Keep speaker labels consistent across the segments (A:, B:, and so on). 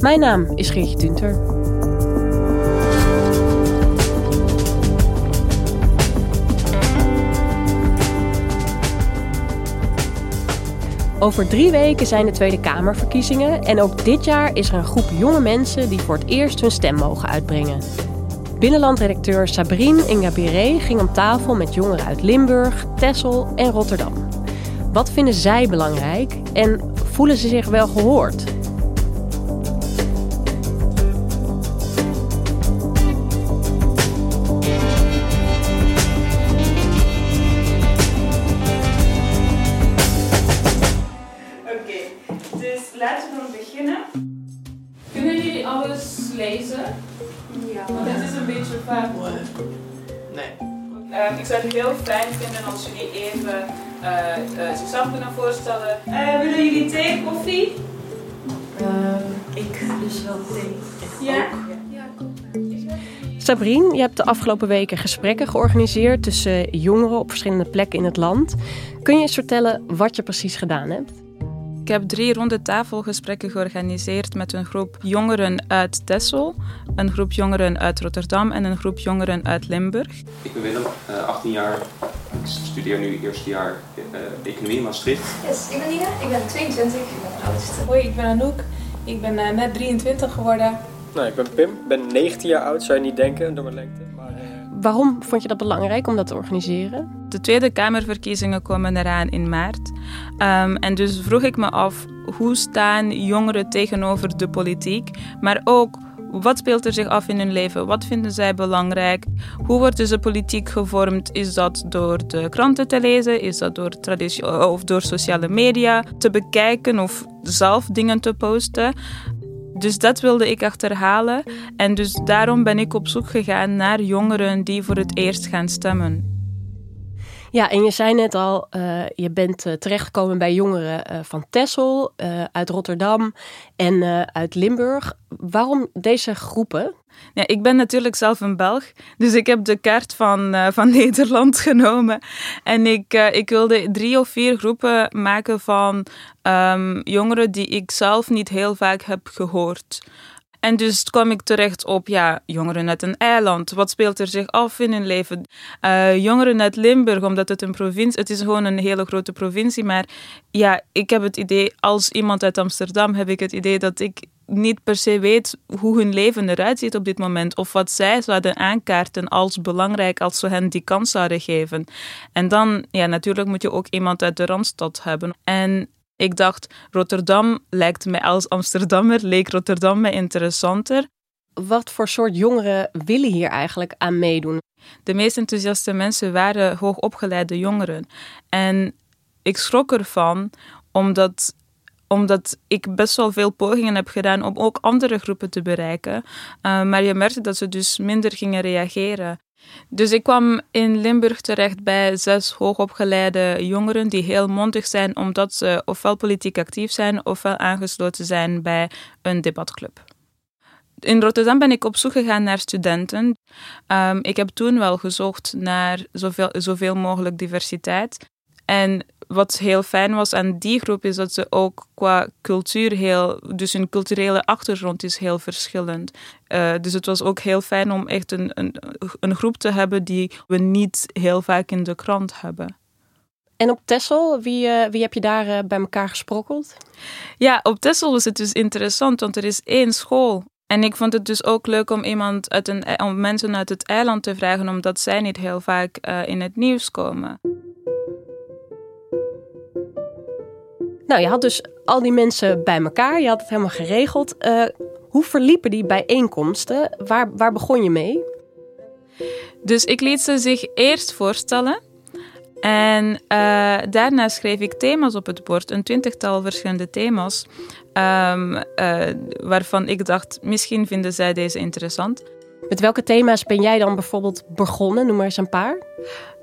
A: Mijn naam is Geertje Tunter. Over drie weken zijn de Tweede Kamerverkiezingen en ook dit jaar is er een groep jonge mensen die voor het eerst hun stem mogen uitbrengen. Binnenlandredacteur Sabrine Ingabire ging om tafel met jongeren uit Limburg, Texel en Rotterdam. Wat vinden zij belangrijk en voelen ze zich wel gehoord?
B: Ik zou het heel fijn vinden als jullie even eh, eh, zichzelf kunnen voorstellen. Eh, willen jullie thee, koffie?
C: ik dus wel thee.
B: Ja.
A: Sabrine, je hebt de afgelopen weken gesprekken georganiseerd tussen jongeren op verschillende plekken in het land. Kun je eens vertellen wat je precies gedaan hebt?
B: Ik heb drie ronde tafelgesprekken georganiseerd met een groep jongeren uit Texel, een groep jongeren uit Rotterdam en een groep jongeren uit Limburg.
D: Ik ben Willem, eh, 18 jaar. Ik studeer nu eerste jaar eh, economie in Maastricht.
E: Yes, ik ben Nina, ik ben 22, ik ben de oudste.
F: Hoi, ik ben Anouk. Ik ben eh, net 23 geworden.
G: Nou, ik ben Pim, ik ben 19 jaar oud, zou je niet denken door mijn lengte.
A: Waarom vond je dat belangrijk om dat te organiseren?
B: De Tweede Kamerverkiezingen komen eraan in maart. Ehm, en dus vroeg ik me af, hoe staan jongeren tegenover de politiek? Maar ook, wat speelt er zich af in hun leven? Wat vinden zij belangrijk? Hoe wordt dus de politiek gevormd? Is dat door de kranten te lezen? Is dat door, of door sociale media te bekijken of zelf dingen te posten? Dus dat wilde ik achterhalen. En dus daarom ben ik op zoek gegaan naar jongeren die voor het eerst gaan stemmen.
A: Ja, en je zei net al, uh, je bent uh, terechtgekomen bij jongeren uh, van Texel, uit Rotterdam en uit Limburg. Waarom deze groepen?
B: Ja, ik ben natuurlijk zelf een Belg, dus ik heb de kaart van, van Nederland genomen. En ik, ik wilde drie of vier groepen maken van um, jongeren die ik zelf niet heel vaak heb gehoord. En dus kwam ik terecht op ja, jongeren uit een eiland. Wat speelt er zich af in hun leven? Uh, jongeren uit Limburg, omdat het een provincie het is gewoon een hele grote provincie. Maar ja, ik heb het idee, als iemand uit Amsterdam, heb ik het idee dat ik niet per se weet hoe hun leven eruit ziet op dit moment. Of wat zij zouden aankaarten als belangrijk als we hen die kans zouden geven. En dan, ja, natuurlijk moet je ook iemand uit de Randstad hebben. En ik dacht, Rotterdam lijkt mij als Amsterdammer, leek Rotterdam mij interessanter.
A: Wat voor soort jongeren willen hier eigenlijk aan meedoen?
B: De meest enthousiaste mensen waren hoogopgeleide jongeren. En ik schrok ervan, omdat omdat ik best wel veel pogingen heb gedaan om ook andere groepen te bereiken. Uh, maar je merkte dat ze dus minder gingen reageren. Dus ik kwam in Limburg terecht bij zes hoogopgeleide jongeren die heel mondig zijn omdat ze ofwel politiek actief zijn ofwel aangesloten zijn bij een debatclub. In Rotterdam ben ik op zoek gegaan naar studenten. Um, ik heb toen wel gezocht naar zoveel, zoveel mogelijk diversiteit. En wat heel fijn was aan die groep is dat ze ook qua cultuur heel, dus hun culturele achtergrond is heel verschillend. Uh, dus het was ook heel fijn om echt een, een, een groep te hebben die we niet heel vaak in de krant hebben.
A: En op Texel, wie, uh, wie heb je daar uh, bij elkaar gesprokkeld?
B: Ja, op Texel was het dus interessant, want er is één school En ik vond het dus ook leuk om, iemand uit een, om mensen uit het eiland te vragen, omdat zij niet heel vaak uh, in het nieuws komen.
A: Nou, je had dus al die mensen bij elkaar, je had het helemaal geregeld. Uh, hoe verliepen die bijeenkomsten? Waar, waar begon je mee?
B: Dus ik liet ze zich eerst voorstellen. En uh, daarna schreef ik thema's op het bord, een twintigtal verschillende thema's, um, uh, waarvan ik dacht, misschien vinden zij deze interessant.
A: Met welke thema's ben jij dan bijvoorbeeld begonnen? Noem maar eens een paar.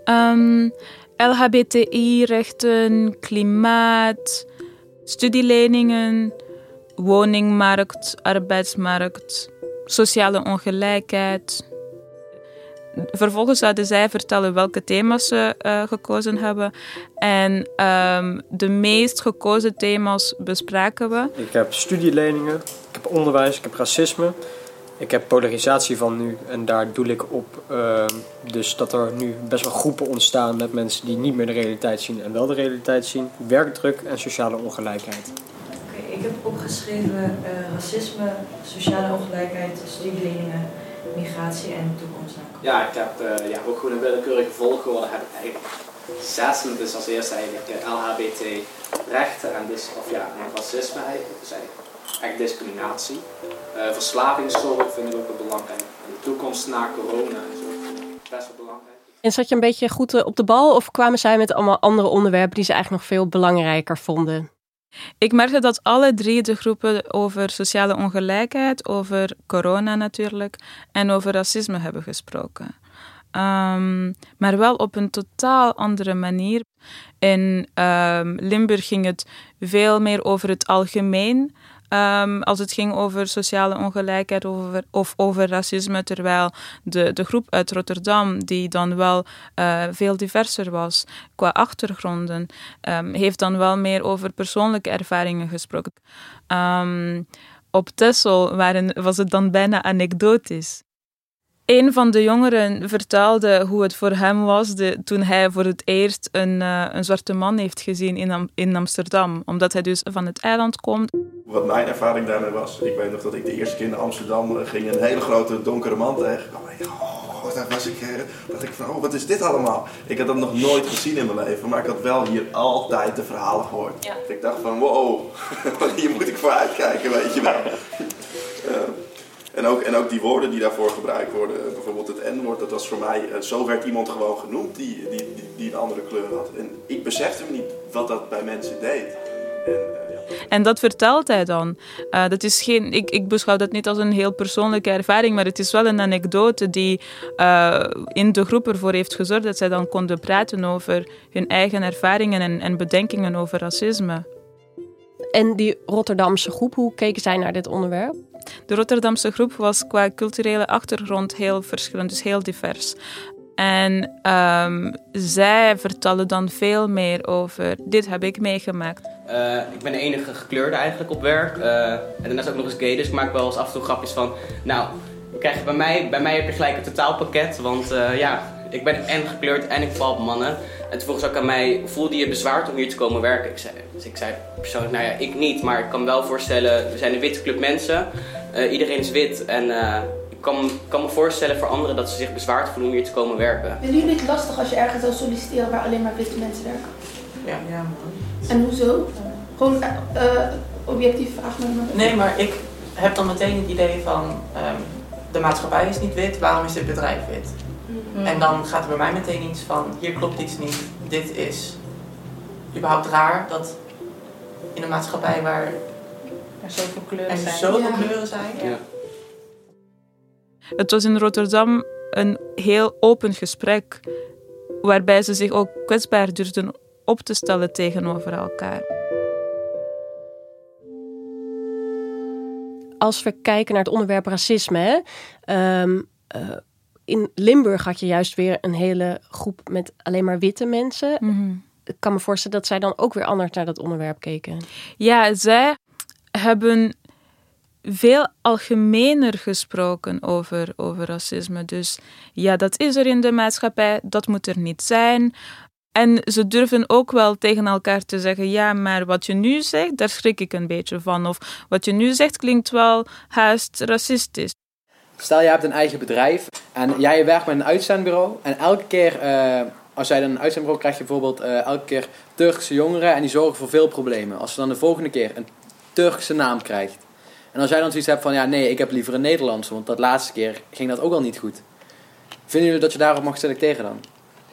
B: Um, LHBTI-rechten, klimaat, studieleningen, woningmarkt, arbeidsmarkt, sociale ongelijkheid. Vervolgens zouden zij vertellen welke thema's ze uh, gekozen hebben. En um, de meest gekozen thema's bespraken we.
G: Ik heb studieleningen, ik heb onderwijs, ik heb racisme. Ik heb polarisatie van nu en daar doe ik op uh, dus dat er nu best wel groepen ontstaan met mensen die niet meer de realiteit zien en wel de realiteit zien. Werkdruk en sociale ongelijkheid.
C: Okay, ik heb opgeschreven uh, racisme, sociale ongelijkheid, studieleningen, migratie en toekomst.
H: Ja, ik heb uh, ja, ook gewoon een willekeurige volgorde heb ik eigenlijk zes. Dus als eerste eigenlijk LHBT rechten en dus, of ja, en racisme eigenlijk. Dus eigenlijk echt discriminatie. Uh, verslavingszorg vind ik ook wel belangrijk. En de toekomst na corona is ook best wel belangrijk.
A: En zat je een beetje goed eh, op de bal of kwamen zij met allemaal andere onderwerpen die ze eigenlijk nog veel belangrijker vonden?
B: Ik merkte dat alle drie de groepen over sociale ongelijkheid, over corona natuurlijk en over racisme hebben gesproken. Um, maar wel op een totaal andere manier. In um, Limburg ging het veel meer over het algemeen. Um, als het ging over sociale ongelijkheid over, of over racisme, terwijl de, de groep uit Rotterdam, die dan wel uh, veel diverser was qua achtergronden, um, heeft dan wel meer over persoonlijke ervaringen gesproken. Um, op Texel waren, was het dan bijna anekdotisch. Een van de jongeren vertelde hoe het voor hem was de, toen hij voor het eerst een, uh, een zwarte man heeft gezien in, Am in Amsterdam. Omdat hij dus van het eiland komt.
I: Wat mijn ervaring daarmee was, ik weet nog dat ik de eerste keer in Amsterdam ging een hele grote donkere man tegenkwam. Oh, daar was ik, dacht ik van, oh, wat is dit allemaal? Ik had dat nog nooit gezien in mijn leven, maar ik had wel hier altijd de verhalen gehoord. Ja. Ik dacht van, wow, hier moet ik voor uitkijken, weet je wel. uh, En ook, en ook die woorden die daarvoor gebruikt worden, bijvoorbeeld het N-woord, dat was voor mij, zo werd iemand gewoon genoemd die, die, die, een andere kleur had. En ik besefte me niet wat dat bij mensen deed. En, ja.
B: en dat vertelt hij dan. Dat is geen, ik, ik beschouw dat niet als een heel persoonlijke ervaring, maar het is wel een anekdote die in de groep ervoor heeft gezorgd dat zij dan konden praten over hun eigen ervaringen en, en bedenkingen over racisme.
A: En die Rotterdamse groep, hoe keken zij naar dit onderwerp?
B: De Rotterdamse groep was qua culturele achtergrond heel verschillend, dus heel divers. En um, zij vertellen dan veel meer over dit heb ik meegemaakt.
J: Uh, ik ben de enige gekleurde eigenlijk op werk. Uh, en daarnaast ook nog eens gay, dus ik maak wel eens af en toe grapjes van... Nou, krijg je bij, mij, bij mij heb je gelijk een totaalpakket, want uh, ja, ik ben en gekleurd en ik val op mannen. En toen vroeg ze ook aan mij, voelde je bezwaard om hier te komen werken? Ik zei, dus ik zei persoonlijk, nou ja, ik niet. Maar ik kan wel voorstellen, we zijn een witte club mensen. Uh, iedereen is wit. En uh, ik kan, kan, me voorstellen voor anderen dat ze zich bezwaard voelen om hier te komen werken.
E: Vinden jullie het lastig als je ergens zou solliciteren waar alleen maar witte mensen werken?
H: Ja.
E: ja en hoezo? Gewoon uh, objectief vraag maar.
H: Nee, maar ik heb dan meteen het idee van, um, de maatschappij is niet wit, waarom is dit bedrijf wit? Mm. En dan gaat er bij mij meteen iets van, hier klopt iets niet, dit is überhaupt raar dat in een maatschappij waar
C: er zoveel kleuren
H: er
C: zijn.
H: zoveel ja. kleuren zijn.
J: Ja.
B: Het was in Rotterdam een heel open gesprek, waarbij ze zich ook kwetsbaar durfden op te stellen tegenover elkaar.
A: Als we kijken naar het onderwerp racisme, hè, um, uh, in Limburg had je juist weer een hele groep met alleen maar witte mensen.
B: Mm-hmm.
A: Ik kan me voorstellen dat zij dan ook weer anders naar dat onderwerp keken.
B: Ja, zij hebben veel algemener gesproken over, over racisme. Dus ja, dat is er in de maatschappij, dat moet er niet zijn. En ze durven ook wel tegen elkaar te zeggen: ja, maar wat je nu zegt, daar schrik ik een beetje van. Of wat je nu zegt klinkt wel haast racistisch.
K: Stel, je hebt een eigen bedrijf en jij werkt met een uitzendbureau. En elke keer, uh, als jij dan een uitzendbureau krijg je bijvoorbeeld uh, elke keer Turkse jongeren en die zorgen voor veel problemen. Als je dan de volgende keer een Turkse naam krijgt. En als jij dan zoiets hebt van, ja nee, ik heb liever een Nederlandse, want dat laatste keer ging dat ook al niet goed. Vinden jullie dat je daarop mag selecteren dan?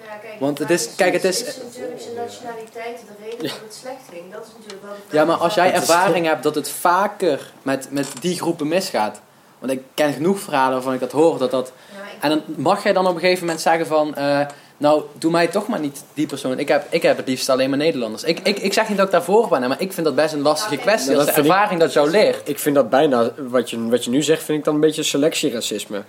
C: Ja, kijk,
K: Want het is, kijk, het is...
C: Is natuurlijk zijn nationaliteit de reden dat het slecht ging? Dat is natuurlijk wel.
K: Ja, maar als jij ervaring hebt dat het vaker met, met die groepen misgaat. Want ik ken genoeg verhalen waarvan ik dat hoor. Dat dat, en dan mag jij dan op een gegeven moment zeggen van... Uh, nou, doe mij toch maar niet die persoon. Ik heb, ik heb het liefst alleen maar Nederlanders. Ik, ik, ik zeg niet dat ik daarvoor ben, maar ik vind dat best een lastige kwestie.
G: Ja,
K: als de ervaring
G: ik,
K: dat jou leert.
G: Ik vind dat bijna, wat je, wat je nu zegt, vind ik dan een beetje selectieracisme.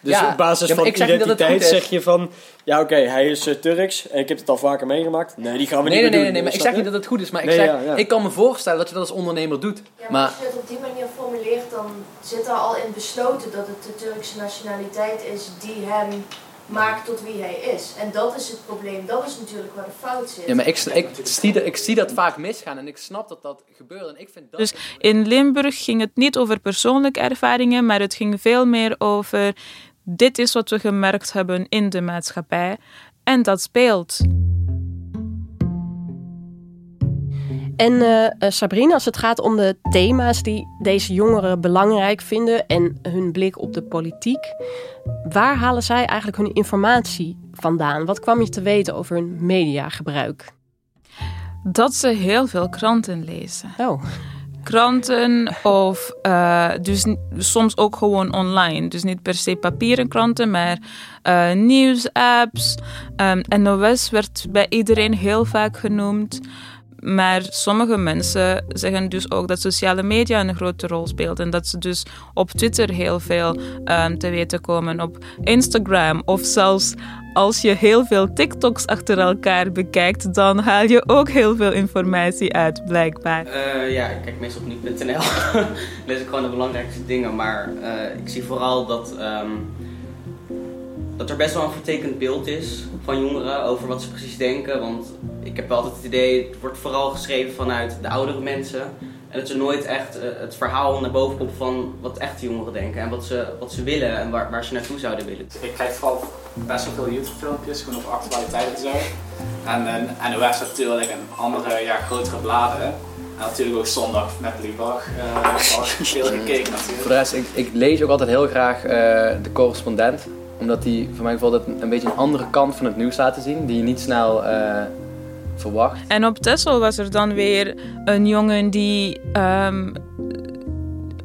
G: Dus
K: Ja,
G: op basis van
K: dat
G: identiteit
K: is.
G: zeg je van... Ja, oké, hij is eh, Turks en ik heb het al vaker meegemaakt. Nee, die gaan we
K: Nee,
G: niet
K: nee,
G: meer
K: nee, nee,
G: doen.
K: maar ik zeg
G: je?
K: niet dat het goed is. Maar ik,
G: Nee,
K: zeg,
G: ja, ja.
K: ik kan me voorstellen dat je dat als ondernemer doet.
C: Ja, maar,
K: maar
C: als je het op die manier formuleert, dan zit er al in besloten dat het de Turkse nationaliteit is die hem maakt tot wie hij is. En dat is het probleem. Dat is natuurlijk waar de fout zit.
K: Ja, maar ik, ik, zie, dat, ik zie dat vaak misgaan en ik snap dat dat gebeurt. En ik vind dat...
B: Dus in Limburg ging het niet over persoonlijke ervaringen, maar het ging veel meer over dit is wat we gemerkt hebben in de maatschappij. En dat speelt.
A: En eh, Sabrina, als het gaat om de thema's die deze jongeren belangrijk vinden en hun blik op de politiek, waar halen zij eigenlijk hun informatie vandaan? Wat kwam je te weten over hun mediagebruik?
B: Dat ze heel veel kranten lezen.
A: Oh.
B: Kranten of eh, dus soms ook gewoon online. Dus niet per se papieren kranten, maar eh, nieuwsapps. Ehm, NOS werd bij iedereen heel vaak genoemd. Maar sommige mensen zeggen dus ook dat sociale media een grote rol speelt. En dat ze dus op Twitter heel veel ehm, te weten komen. Op Instagram of zelfs als je heel veel TikToks achter elkaar bekijkt, dan haal je ook heel veel informatie uit, blijkbaar.
J: Eh, ja, ik kijk meestal op nu.nl. lees ik gewoon de belangrijkste dingen. Maar eh, ik zie vooral dat, ehm, dat er best wel een vertekend beeld is van jongeren over wat ze precies denken. Want ik heb wel altijd het idee, het wordt vooral geschreven vanuit de oudere mensen. En dat ze nooit echt eh, het verhaal naar boven komt van wat echte jongeren denken. En wat ze, wat ze willen en waar, waar ze naartoe zouden willen.
H: Ik krijg vooral best wel veel YouTube-filmpjes, gewoon over actualiteit en zo. En een NOS natuurlijk en andere ja, grotere bladen. En natuurlijk ook zondag met Lubach. eh veel gekeken natuurlijk.
K: Voor de rest, ik, ik lees ook altijd heel graag eh, de correspondent. Omdat die voor mij bijvoorbeeld een, een beetje een andere kant van het nieuws laten zien. Die je niet snel eh, verwacht.
B: En op Texel was er dan weer een jongen die ehm,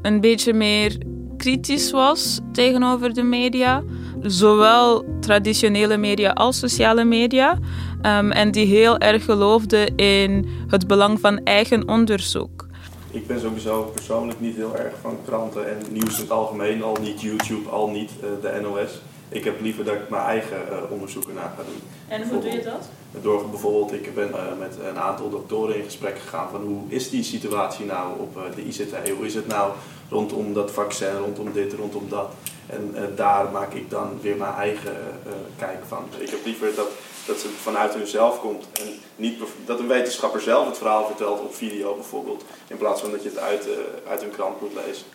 B: een beetje meer kritisch was tegenover de media. Zowel traditionele media als sociale media. Ehm, en die heel erg geloofde in het belang van eigen onderzoek.
I: Ik ben sowieso persoonlijk niet heel erg van kranten en nieuws in het algemeen. Al niet YouTube, al niet eh, de NOS. Ik heb liever dat ik mijn eigen eh, onderzoeken na ga doen.
B: En hoe doe je dat?
I: Door bijvoorbeeld, ik ben eh, met een aantal doktoren in gesprek gegaan van hoe is die situatie nou op eh, de ICT? Hoe is het nou rondom dat vaccin, rondom dit, rondom dat? En eh, daar maak ik dan weer mijn eigen eh, kijk van. Ik heb liever dat, dat het vanuit hunzelf komt en niet dat een wetenschapper zelf het verhaal vertelt op video bijvoorbeeld. In plaats van dat je het uit, eh, uit een krant moet lezen.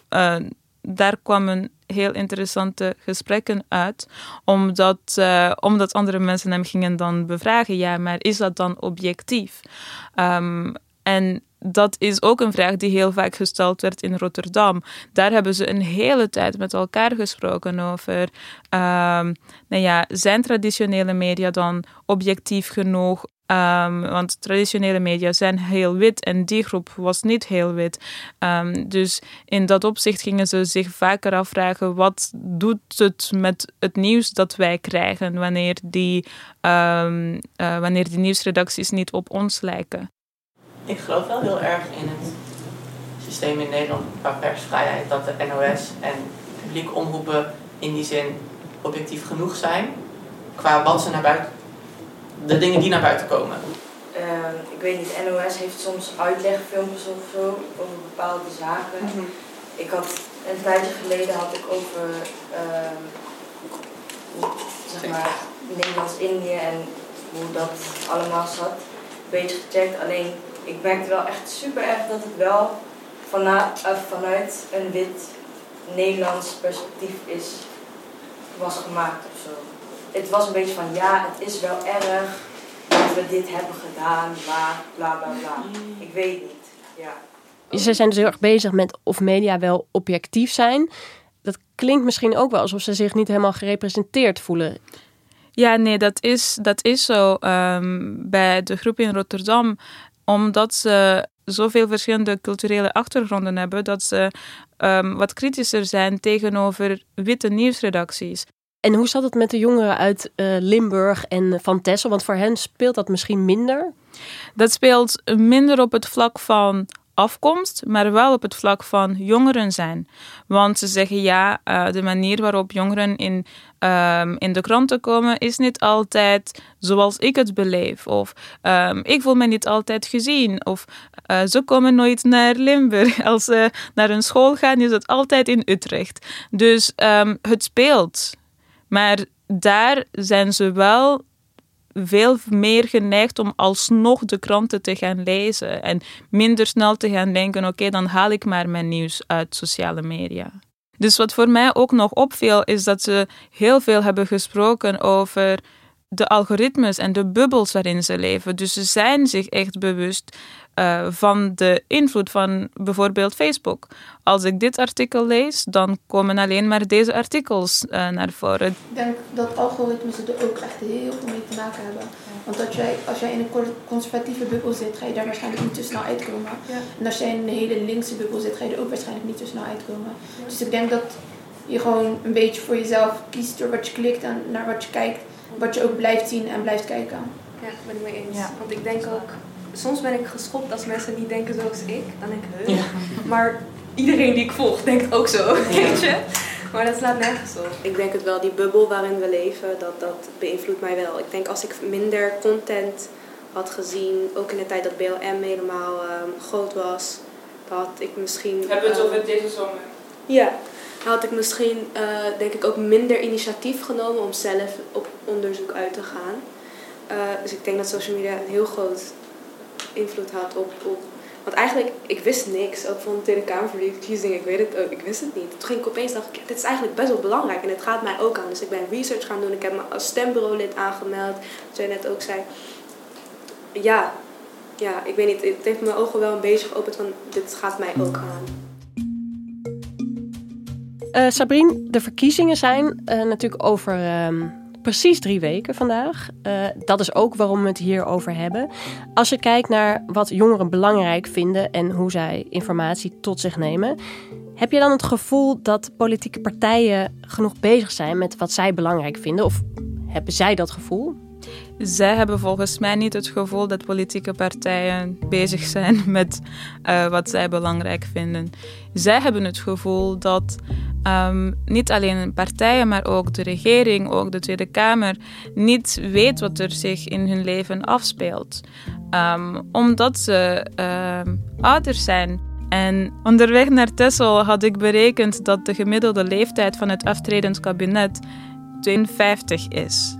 B: Daar kwamen heel interessante gesprekken uit, omdat, eh, omdat andere mensen hem gingen dan bevragen, ja, maar is dat dan objectief? Ehm, en dat is ook een vraag die heel vaak gesteld werd in Rotterdam. Daar hebben ze een hele tijd met elkaar gesproken over, ehm, nou ja, zijn traditionele media dan objectief genoeg? Ehm, want traditionele media zijn heel wit en die groep was niet heel wit. Ehm, dus in dat opzicht gingen ze zich vaker afvragen: wat doet het met het nieuws dat wij krijgen wanneer die, ehm, eh, wanneer die nieuwsredacties niet op ons lijken?
L: Ik geloof wel heel erg in het systeem in Nederland qua persvrijheid. Dat de NOS en publieke omroepen in die zin objectief genoeg zijn. Qua wat ze naar buiten. De dingen die naar buiten komen.
C: Ehm, ik weet niet, NOS heeft soms uitlegfilmpjes of zo over bepaalde zaken. Ik had een tijdje geleden had ik over ehm, zeg maar Nederlands-Indië en hoe dat allemaal zat. Een beetje gecheckt, alleen ik merkte wel echt super erg dat het wel vana, uh, vanuit een wit Nederlands perspectief is, was gemaakt of zo. Het was een beetje van ja, het is wel erg dat we dit hebben gedaan, maar bla bla bla. Ik weet niet. Ja.
A: Ze zijn dus heel erg bezig met of media wel objectief zijn. Dat klinkt misschien ook wel alsof ze zich niet helemaal gerepresenteerd voelen.
B: Ja, nee, dat is, dat is zo ehm, bij de groep in Rotterdam. Omdat ze zoveel verschillende culturele achtergronden hebben, dat ze ehm, wat kritischer zijn tegenover witte nieuwsredacties.
A: En hoe zat het met de jongeren uit eh, Limburg en Van Tessel? Want voor hen speelt dat misschien minder?
B: Dat speelt minder op het vlak van afkomst, maar wel op het vlak van jongeren zijn. Want ze zeggen ja, uh, de manier waarop jongeren in, um, in de kranten komen is niet altijd zoals ik het beleef. Of um, ik voel me niet altijd gezien. Of ze komen nooit naar Limburg. Als ze naar een school gaan, is het altijd in Utrecht. Dus um, het speelt. Maar daar zijn ze wel veel meer geneigd om alsnog de kranten te gaan lezen en minder snel te gaan denken: oké, dan haal ik maar mijn nieuws uit sociale media. Dus wat voor mij ook nog opviel, is dat ze heel veel hebben gesproken over de algoritmes en de bubbels waarin ze leven. Dus ze zijn zich echt bewust uh, van de invloed van bijvoorbeeld Facebook. Als ik dit artikel lees, dan komen alleen maar deze artikels uh, naar voren.
E: Ik denk dat algoritmes er ook echt heel veel mee te maken hebben. Want als jij, als jij in een conservatieve bubbel zit, ga je daar waarschijnlijk niet te snel uitkomen. Ja. En als jij in een hele linkse bubbel zit, ga je er ook waarschijnlijk niet te snel uitkomen. Ja. Dus ik denk dat je gewoon een beetje voor jezelf kiest door wat je klikt en naar wat je kijkt. Wat je ook blijft zien en blijft kijken.
M: Ja, ben ik mee eens. Ja. Want ik denk ook soms ben ik geschokt als mensen niet denken zoals ik. Dan denk ik, huh? Ja. Maar iedereen die ik volg denkt ook zo, weet je. Maar dat slaat nergens op.
N: Ik denk het wel, die bubbel waarin we leven, dat, dat beïnvloedt mij wel. Ik denk als ik minder content had gezien, ook in de tijd dat BLM helemaal um, groot was, had ik misschien...
B: Hebben we het over deze zomer?
N: Ja, had ik misschien, uh, denk ik, ook minder initiatief genomen om zelf op onderzoek uit te gaan. Uh, dus ik denk dat social media een heel groot invloed had op, op want eigenlijk, ik wist niks ook van de Tweede Kamerverkiezing. Ik weet het ook, ik wist het niet. Toen ging ik opeens dacht ik, dit is eigenlijk best wel belangrijk en het gaat mij ook aan. Dus ik ben research gaan doen. Ik heb me als stembureaulid aangemeld. Wat jij net ook zei. Ja, ja, ik weet niet. Het heeft mijn ogen wel een beetje geopend van dit gaat mij ook aan.
A: Uh, Sabrine, de verkiezingen zijn uh, natuurlijk over... Um precies drie weken vandaag. Uh, dat is ook waarom we het hier over hebben. Als je kijkt naar wat jongeren belangrijk vinden en hoe zij informatie tot zich nemen, heb je dan het gevoel dat politieke partijen genoeg bezig zijn met wat zij belangrijk vinden? Of hebben zij dat gevoel?
B: Zij hebben volgens mij niet het gevoel dat politieke partijen bezig zijn met uh, wat zij belangrijk vinden. Zij hebben het gevoel dat um, niet alleen partijen, maar ook de regering, ook de Tweede Kamer, niet weet wat er zich in hun leven afspeelt. Um, omdat ze um, ouder zijn. En onderweg naar Texel had ik berekend dat de gemiddelde leeftijd van het aftredend kabinet 52 is.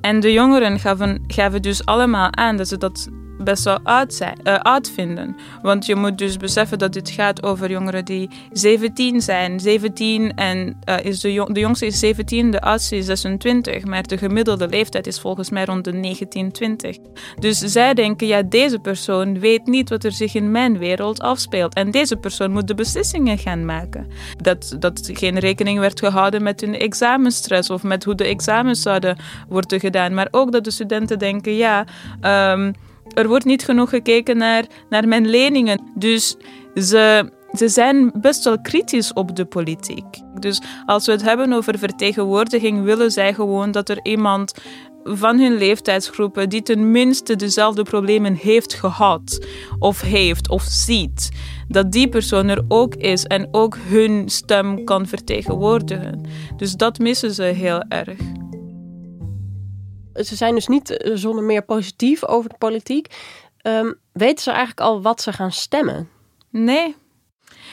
B: En de jongeren gaven, dus allemaal aan dat ze dat best wel oud, zijn, uh, oud vinden. Want je moet dus beseffen dat dit gaat over jongeren die 17 zijn. 17 en uh, is de, jong, de jongste is 17, de oudste is 26. Maar de gemiddelde leeftijd is volgens mij rond de 19, 20. Dus zij denken, ja, deze persoon weet niet wat er zich in mijn wereld afspeelt. En deze persoon moet de beslissingen gaan maken. Dat, dat geen rekening werd gehouden met hun examenstress of met hoe de examens zouden worden gedaan. Maar ook dat de studenten denken, ja... Um, er wordt niet genoeg gekeken naar, naar mijn leningen. Dus ze, ze zijn best wel kritisch op de politiek. Dus als we het hebben over vertegenwoordiging, willen zij gewoon dat er iemand van hun leeftijdsgroepen die tenminste dezelfde problemen heeft gehad, of heeft, of ziet, dat die persoon er ook is en ook hun stem kan vertegenwoordigen. Dus dat missen ze heel erg
A: ze zijn dus niet eh, zonder meer positief over de politiek. Um, weten ze eigenlijk al wat ze gaan stemmen?
B: Nee.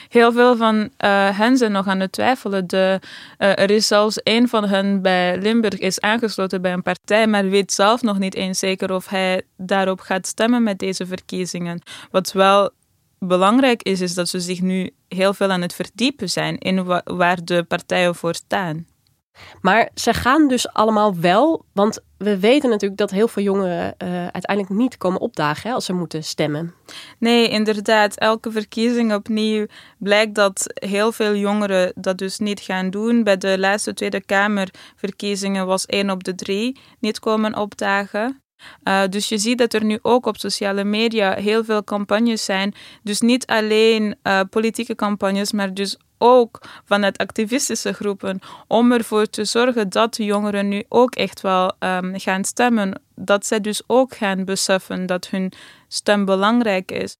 B: heel veel van uh, hen zijn nog aan het twijfelen. De, uh, er is zelfs een van hen bij Limburg is aangesloten bij een partij, maar weet zelf nog niet eens zeker of hij daarop gaat stemmen met deze verkiezingen. Wat wel belangrijk is, is dat ze zich nu heel veel aan het verdiepen zijn in wa waar de partijen voor staan.
A: Maar ze gaan dus allemaal wel, want we weten natuurlijk dat heel veel jongeren uh, uiteindelijk niet komen opdagen hè, als ze moeten stemmen.
B: Nee, inderdaad. Elke verkiezing opnieuw blijkt dat heel veel jongeren dat dus niet gaan doen. Bij de laatste Tweede Kamerverkiezingen was één op de drie niet komen opdagen. Uh, dus je ziet dat er nu ook op sociale media heel veel campagnes zijn. Dus niet alleen uh, politieke campagnes, maar dus ook vanuit activistische groepen. Om ervoor te zorgen dat de jongeren nu ook echt wel um, gaan stemmen. Dat zij dus ook gaan beseffen dat hun stem belangrijk is.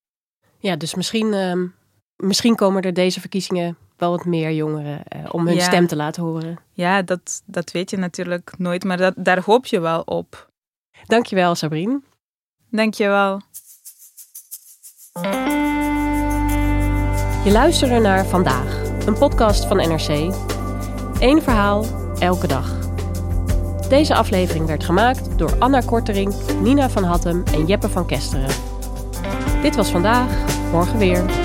A: Ja, dus misschien, um, misschien komen er deze verkiezingen wel wat meer jongeren uh, om hun
B: Ja.
A: stem te laten horen.
B: Ja, dat, dat weet je natuurlijk nooit, maar dat, daar hoop je wel op.
A: Dankjewel, Sabrine.
B: Dankjewel.
A: Je luisterde naar Vandaag, een podcast van NRC. Eén verhaal, elke dag. Deze aflevering werd gemaakt door Anna Kortering, Nina van Hattem en Jeppe van Kesteren. Dit was vandaag, morgen weer.